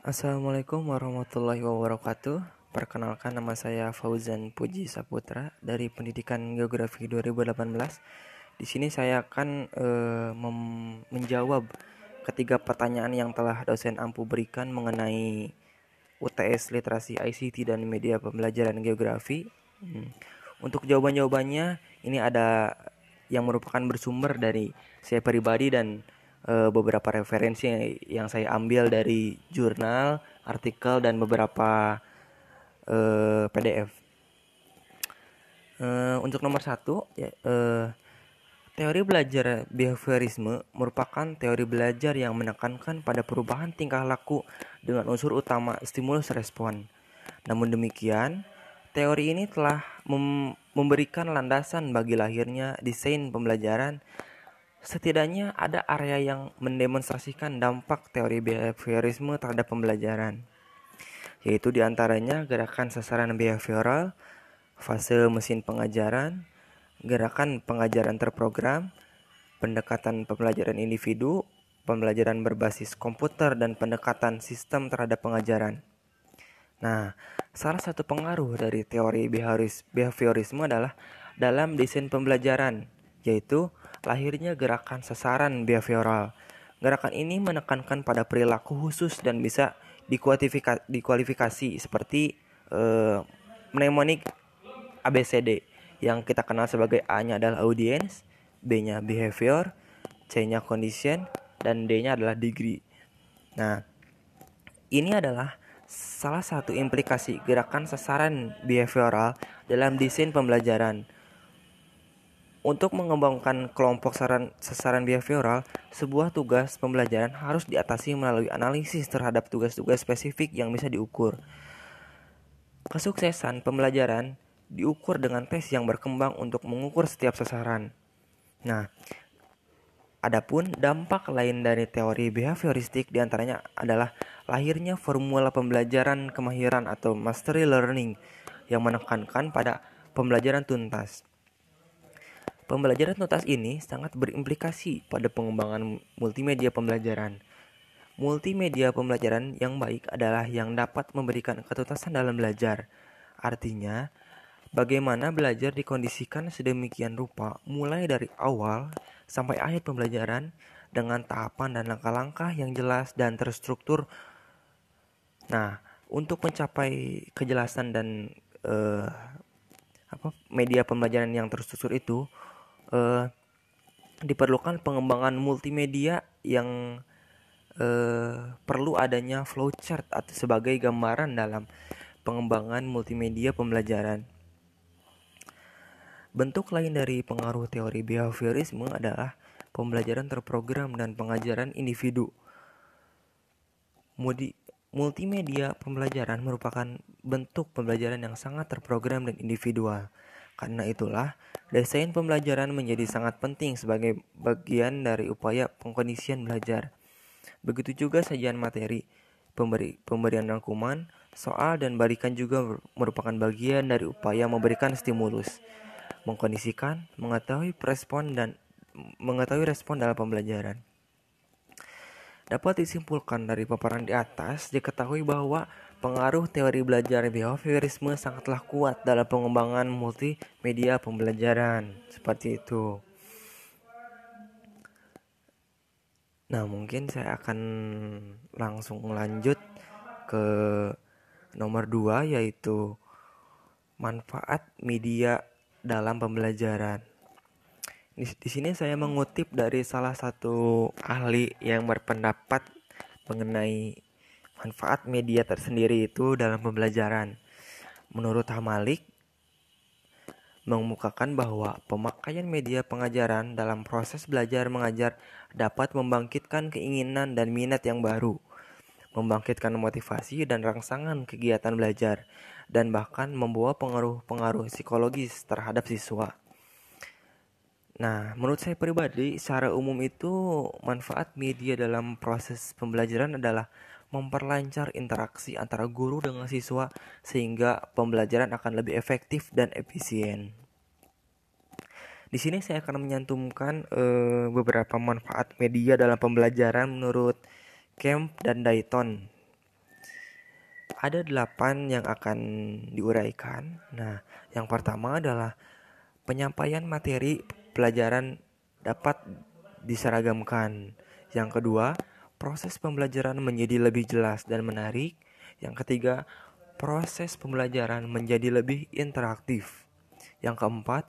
Assalamualaikum warahmatullahi wabarakatuh. Perkenalkan nama saya Fauzan Puji Saputra dari Pendidikan Geografi 2018. Di sini saya akan uh, menjawab ketiga pertanyaan yang telah dosen Ampu berikan mengenai UTS Literasi ICT dan Media Pembelajaran Geografi. Hmm. Untuk jawaban-jawabannya ini ada yang merupakan bersumber dari saya pribadi dan uh, beberapa referensi yang saya ambil dari jurnal, artikel dan beberapa uh, eh, PDF. Uh, eh, untuk nomor satu, ya, uh, teori belajar behaviorisme merupakan teori belajar yang menekankan pada perubahan tingkah laku dengan unsur utama stimulus respon. Namun demikian, teori ini telah mem memberikan landasan bagi lahirnya desain pembelajaran Setidaknya ada area yang mendemonstrasikan dampak teori behaviorisme terhadap pembelajaran, yaitu di antaranya gerakan sasaran behavioral, fase mesin pengajaran, gerakan pengajaran terprogram, pendekatan pembelajaran individu, pembelajaran berbasis komputer, dan pendekatan sistem terhadap pengajaran. Nah, salah satu pengaruh dari teori behaviorisme adalah dalam desain pembelajaran, yaitu lahirnya gerakan sasaran behavioral. Gerakan ini menekankan pada perilaku khusus dan bisa dikualifikasi, seperti uh, mnemonic ABCD yang kita kenal sebagai A-nya adalah audience, B-nya behavior, C-nya condition, dan D-nya adalah degree. Nah, ini adalah salah satu implikasi gerakan sasaran behavioral dalam desain pembelajaran. Untuk mengembangkan kelompok saran, sasaran behavioral, sebuah tugas pembelajaran harus diatasi melalui analisis terhadap tugas-tugas spesifik yang bisa diukur. Kesuksesan pembelajaran diukur dengan tes yang berkembang untuk mengukur setiap sasaran. Nah, adapun dampak lain dari teori behavioristik di antaranya adalah lahirnya formula pembelajaran kemahiran atau mastery learning yang menekankan pada pembelajaran tuntas. Pembelajaran tuntas ini sangat berimplikasi pada pengembangan multimedia pembelajaran. Multimedia pembelajaran yang baik adalah yang dapat memberikan ketuntasan dalam belajar. Artinya, bagaimana belajar dikondisikan sedemikian rupa mulai dari awal sampai akhir pembelajaran dengan tahapan dan langkah-langkah yang jelas dan terstruktur. Nah, untuk mencapai kejelasan dan uh, apa media pembelajaran yang terstruktur itu uh, diperlukan pengembangan multimedia yang uh, perlu adanya flowchart atau sebagai gambaran dalam pengembangan multimedia pembelajaran. Bentuk lain dari pengaruh teori behaviorisme adalah pembelajaran terprogram dan pengajaran individu. Mudi multimedia pembelajaran merupakan bentuk pembelajaran yang sangat terprogram dan individual. Karena itulah, Desain pembelajaran menjadi sangat penting sebagai bagian dari upaya pengkondisian belajar. Begitu juga sajian materi, pemberi, pemberian rangkuman, soal dan barikan juga merupakan bagian dari upaya memberikan stimulus, mengkondisikan, mengetahui respon dan mengetahui respon dalam pembelajaran. Dapat disimpulkan dari paparan di atas, diketahui bahwa Pengaruh teori belajar behaviorisme sangatlah kuat dalam pengembangan multimedia pembelajaran. Seperti itu. Nah, mungkin saya akan langsung lanjut ke nomor dua yaitu manfaat media dalam pembelajaran. Di, di sini saya mengutip dari salah satu ahli yang berpendapat mengenai manfaat media tersendiri itu dalam pembelajaran. Menurut Hamalik, mengemukakan bahwa pemakaian media pengajaran dalam proses belajar mengajar dapat membangkitkan keinginan dan minat yang baru, membangkitkan motivasi dan rangsangan kegiatan belajar, dan bahkan membawa pengaruh-pengaruh psikologis terhadap siswa. Nah, menurut saya pribadi, secara umum itu manfaat media dalam proses pembelajaran adalah memperlancar interaksi antara guru dengan siswa sehingga pembelajaran akan lebih efektif dan efisien. Di sini saya akan menyantumkan uh, beberapa manfaat media dalam pembelajaran menurut Kemp dan Dayton. ada delapan yang akan diuraikan. Nah, yang pertama adalah penyampaian materi pelajaran dapat diseragamkan. Yang kedua, proses pembelajaran menjadi lebih jelas dan menarik. Yang ketiga, proses pembelajaran menjadi lebih interaktif. Yang keempat,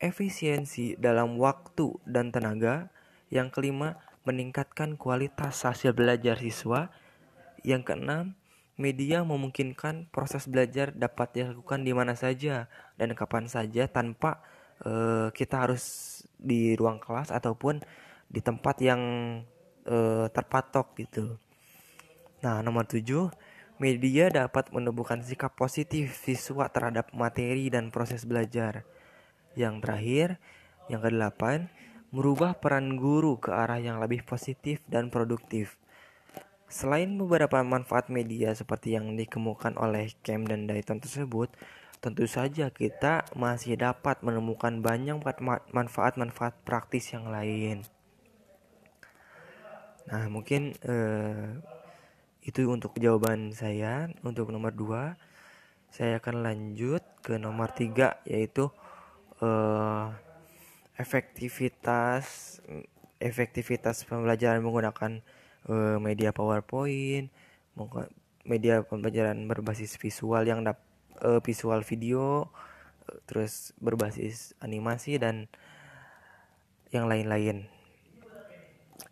efisiensi dalam waktu dan tenaga. Yang kelima, meningkatkan kualitas hasil belajar siswa. Yang keenam, Media memungkinkan proses belajar dapat dilakukan di mana saja dan kapan saja tanpa uh, kita harus di ruang kelas ataupun di tempat yang uh, terpatok gitu. Nah, nomor tujuh, media dapat menumbuhkan sikap positif siswa terhadap materi dan proses belajar. Yang terakhir, yang kedelapan, merubah peran guru ke arah yang lebih positif dan produktif. Selain beberapa manfaat media seperti yang dikemukakan oleh Cam dan Dayton tersebut, tentu saja kita masih dapat menemukan banyak manfaat-manfaat praktis yang lain. Nah, mungkin eh, itu untuk jawaban saya. Untuk nomor dua, saya akan lanjut ke nomor tiga, yaitu eh, efektivitas efektivitas pembelajaran menggunakan uh, media PowerPoint, media pembelajaran berbasis visual yang dap, uh, visual video, uh, terus berbasis animasi dan yang lain-lain.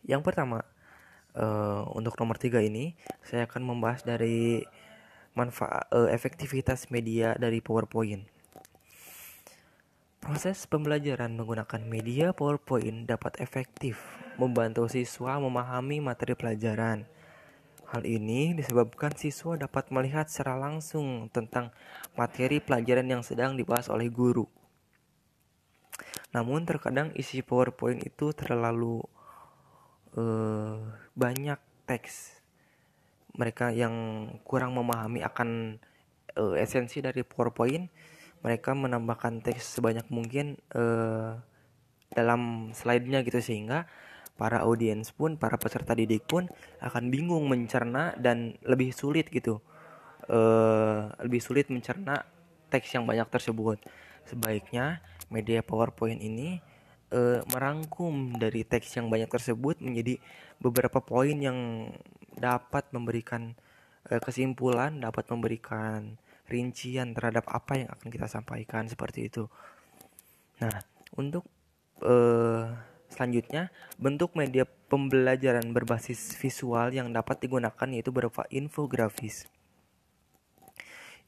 Yang pertama, uh, untuk nomor tiga ini saya akan membahas dari manfaat uh, efektivitas media dari PowerPoint. Proses pembelajaran menggunakan media PowerPoint dapat efektif membantu siswa memahami materi pelajaran. Hal ini disebabkan siswa dapat melihat secara langsung tentang materi pelajaran yang sedang dibahas oleh guru. Namun terkadang isi PowerPoint itu terlalu uh, banyak teks. Mereka yang kurang memahami akan uh, esensi dari PowerPoint mereka menambahkan teks sebanyak mungkin uh, dalam slide-nya gitu sehingga para audiens pun para peserta didik pun akan bingung mencerna dan lebih sulit gitu uh, lebih sulit mencerna teks yang banyak tersebut sebaiknya media PowerPoint ini uh, merangkum dari teks yang banyak tersebut menjadi beberapa poin yang dapat memberikan uh, kesimpulan dapat memberikan rincian terhadap apa yang akan kita sampaikan seperti itu. Nah, untuk uh, selanjutnya bentuk media pembelajaran berbasis visual yang dapat digunakan yaitu berupa infografis.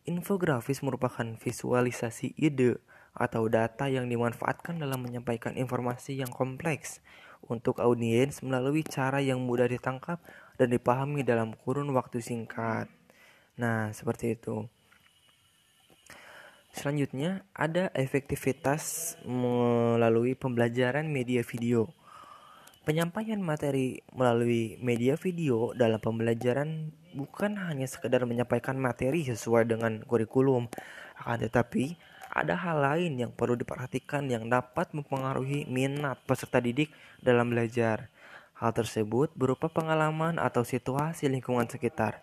Infografis merupakan visualisasi ide atau data yang dimanfaatkan dalam menyampaikan informasi yang kompleks untuk audiens melalui cara yang mudah ditangkap dan dipahami dalam kurun waktu singkat. Nah, seperti itu. Selanjutnya, ada efektivitas melalui pembelajaran media video. Penyampaian materi melalui media video dalam pembelajaran bukan hanya sekedar menyampaikan materi sesuai dengan kurikulum, akan tetapi ada hal lain yang perlu diperhatikan yang dapat mempengaruhi minat peserta didik dalam belajar. Hal tersebut berupa pengalaman atau situasi lingkungan sekitar.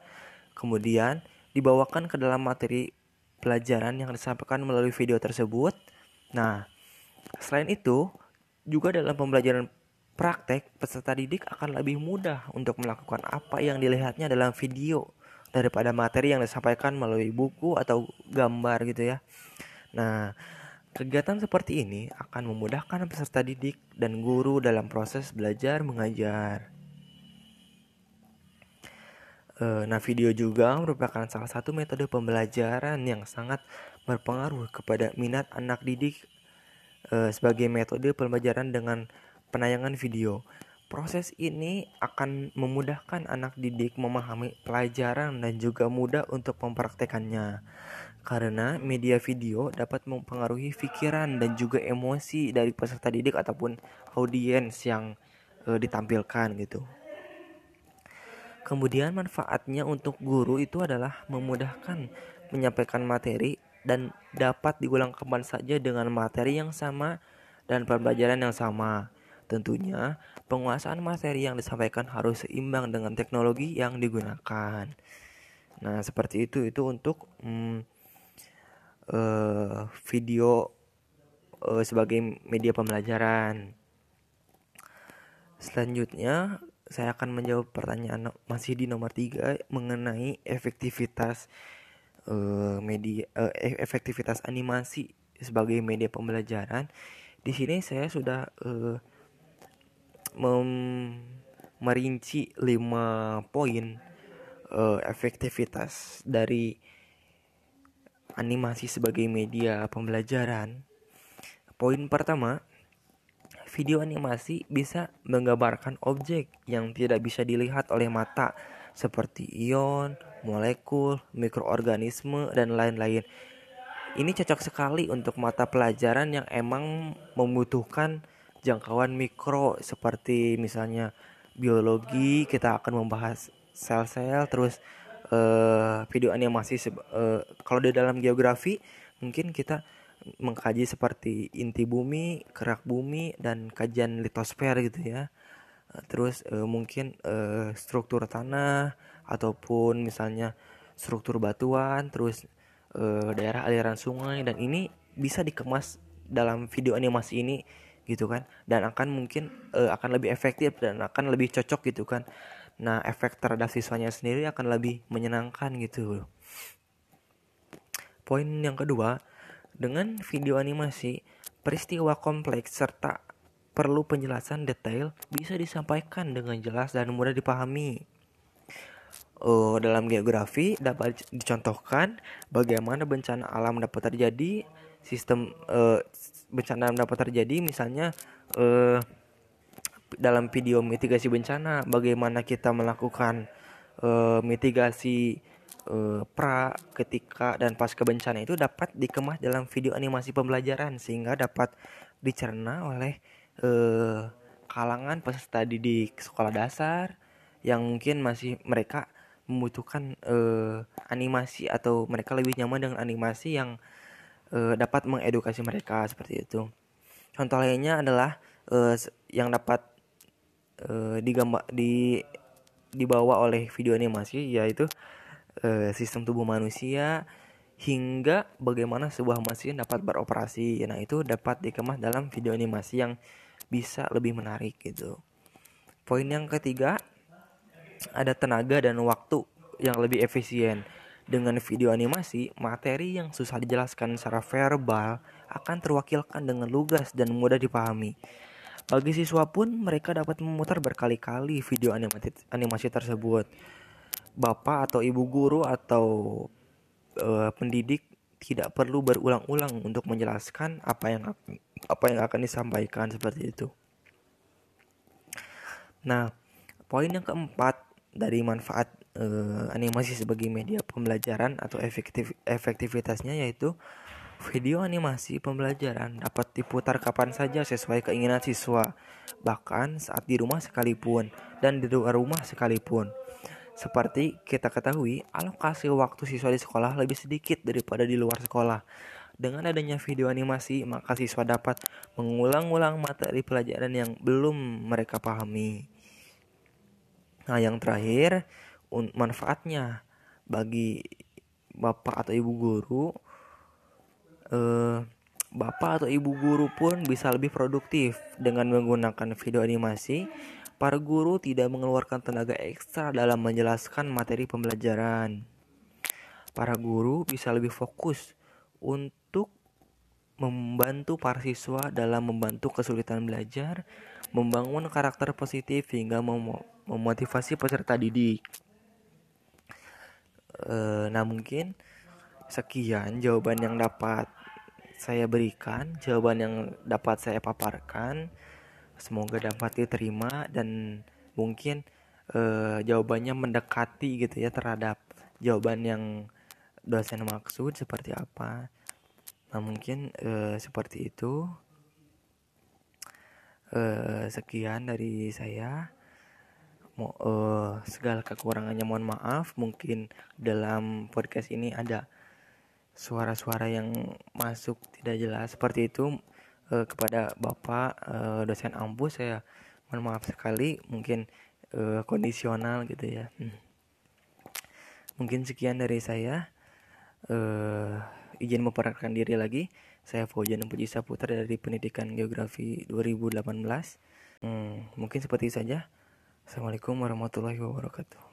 Kemudian dibawakan ke dalam materi pelajaran yang disampaikan melalui video tersebut. Nah, selain itu, juga dalam pembelajaran praktek, peserta didik akan lebih mudah untuk melakukan apa yang dilihatnya dalam video daripada materi yang disampaikan melalui buku atau gambar gitu ya. Nah, kegiatan seperti ini akan memudahkan peserta didik dan guru dalam proses belajar mengajar. Eh, nah, video juga merupakan salah satu metode pembelajaran yang sangat berpengaruh kepada minat anak didik uh, sebagai metode pembelajaran dengan penayangan video. Proses ini akan memudahkan anak didik memahami pelajaran dan juga mudah untuk mempraktekannya. Karena media video dapat mempengaruhi pikiran dan juga emosi dari peserta didik ataupun audiens yang uh, ditampilkan gitu. Kemudian manfaatnya untuk guru itu adalah memudahkan menyampaikan materi dan dapat diulang kembali saja dengan materi yang sama dan pembelajaran yang sama. Tentunya, penguasaan materi yang disampaikan harus seimbang dengan teknologi yang digunakan. Nah, seperti itu itu untuk hmm, uh, video uh, sebagai media pembelajaran. Selanjutnya, saya akan menjawab pertanyaan masih di nomor tiga mengenai efektivitas uh, media uh, efektivitas animasi sebagai media pembelajaran. Di sini saya sudah uh, merinci 5 poin uh, efektivitas dari animasi sebagai media pembelajaran. Poin pertama, video animasi bisa menggambarkan objek yang tidak bisa dilihat oleh mata seperti ion, molekul, mikroorganisme, dan lain-lain. Ini cocok sekali untuk mata pelajaran yang emang membutuhkan jangkauan mikro seperti misalnya biologi kita akan membahas sel-sel terus uh, video animasi uh, kalau di dalam geografi mungkin kita mengkaji seperti inti bumi, kerak bumi dan kajian litosfer gitu ya. Uh, terus uh, mungkin uh, struktur tanah ataupun misalnya struktur batuan, terus uh, daerah aliran sungai dan ini bisa dikemas dalam video animasi ini gitu kan dan akan mungkin uh, akan lebih efektif dan akan lebih cocok gitu kan Nah, efek terhadap siswanya sendiri akan lebih menyenangkan gitu. Poin yang kedua, dengan video animasi, peristiwa kompleks serta perlu penjelasan detail bisa disampaikan dengan jelas dan mudah dipahami. Uh, dalam geografi dapat dicontohkan bagaimana bencana alam dapat terjadi, sistem uh, bencana alam dapat terjadi, misalnya uh, dalam video mitigasi bencana bagaimana kita melakukan uh, mitigasi uh, pra ketika dan pasca bencana itu dapat dikemas dalam video animasi pembelajaran sehingga dapat dicerna oleh uh, kalangan peserta didik sekolah dasar yang mungkin masih mereka membutuhkan uh, animasi atau mereka lebih nyaman dengan animasi yang uh, dapat mengedukasi mereka seperti itu. Contoh lainnya adalah uh, yang dapat uh, digambar di dibawa oleh video animasi yaitu uh, sistem tubuh manusia hingga bagaimana sebuah mesin dapat beroperasi. Nah, itu dapat dikemas dalam video animasi yang bisa lebih menarik gitu. Poin yang ketiga ada tenaga dan waktu yang lebih efisien. Dengan video animasi, materi yang susah dijelaskan secara verbal akan terwakilkan dengan lugas dan mudah dipahami. Bagi siswa pun mereka dapat memutar berkali-kali video animasi tersebut. Bapak atau ibu guru atau uh, pendidik tidak perlu berulang-ulang untuk menjelaskan apa yang apa yang akan disampaikan seperti itu. Nah, poin yang keempat dari manfaat uh, animasi sebagai media pembelajaran atau efektif efektivitasnya yaitu Video animasi pembelajaran dapat diputar kapan saja sesuai keinginan siswa, bahkan saat di rumah sekalipun dan di luar rumah sekalipun. Seperti kita ketahui, alokasi waktu siswa di sekolah lebih sedikit daripada di luar sekolah. Dengan adanya video animasi, maka siswa dapat mengulang-ulang materi pelajaran yang belum mereka pahami. Nah, yang terakhir, manfaatnya bagi bapak atau ibu guru eh, bapak atau ibu guru pun bisa lebih produktif dengan menggunakan video animasi. Para guru tidak mengeluarkan tenaga ekstra dalam menjelaskan materi pembelajaran. Para guru bisa lebih fokus untuk membantu para siswa dalam membantu kesulitan belajar, membangun karakter positif hingga mem memotivasi peserta didik. E, nah mungkin sekian jawaban yang dapat saya berikan, jawaban yang dapat saya paparkan. Semoga dapat diterima dan mungkin uh, jawabannya mendekati gitu ya terhadap jawaban yang dosen maksud seperti apa. Nah mungkin uh, seperti itu. Uh, sekian dari saya. Mo, uh, segala kekurangannya mohon maaf. Mungkin dalam podcast ini ada suara-suara yang masuk tidak jelas seperti itu uh, kepada bapak uh, dosen ampu saya mohon maaf sekali mungkin uh, kondisional gitu ya. Hmm. mungkin sekian dari saya. Uh, izin memperkenalkan diri lagi. Saya Fauzan Puji Saputra dari Pendidikan Geografi 2018 hmm, mungkin seperti saja. Assalamualaikum warahmatullahi wabarakatuh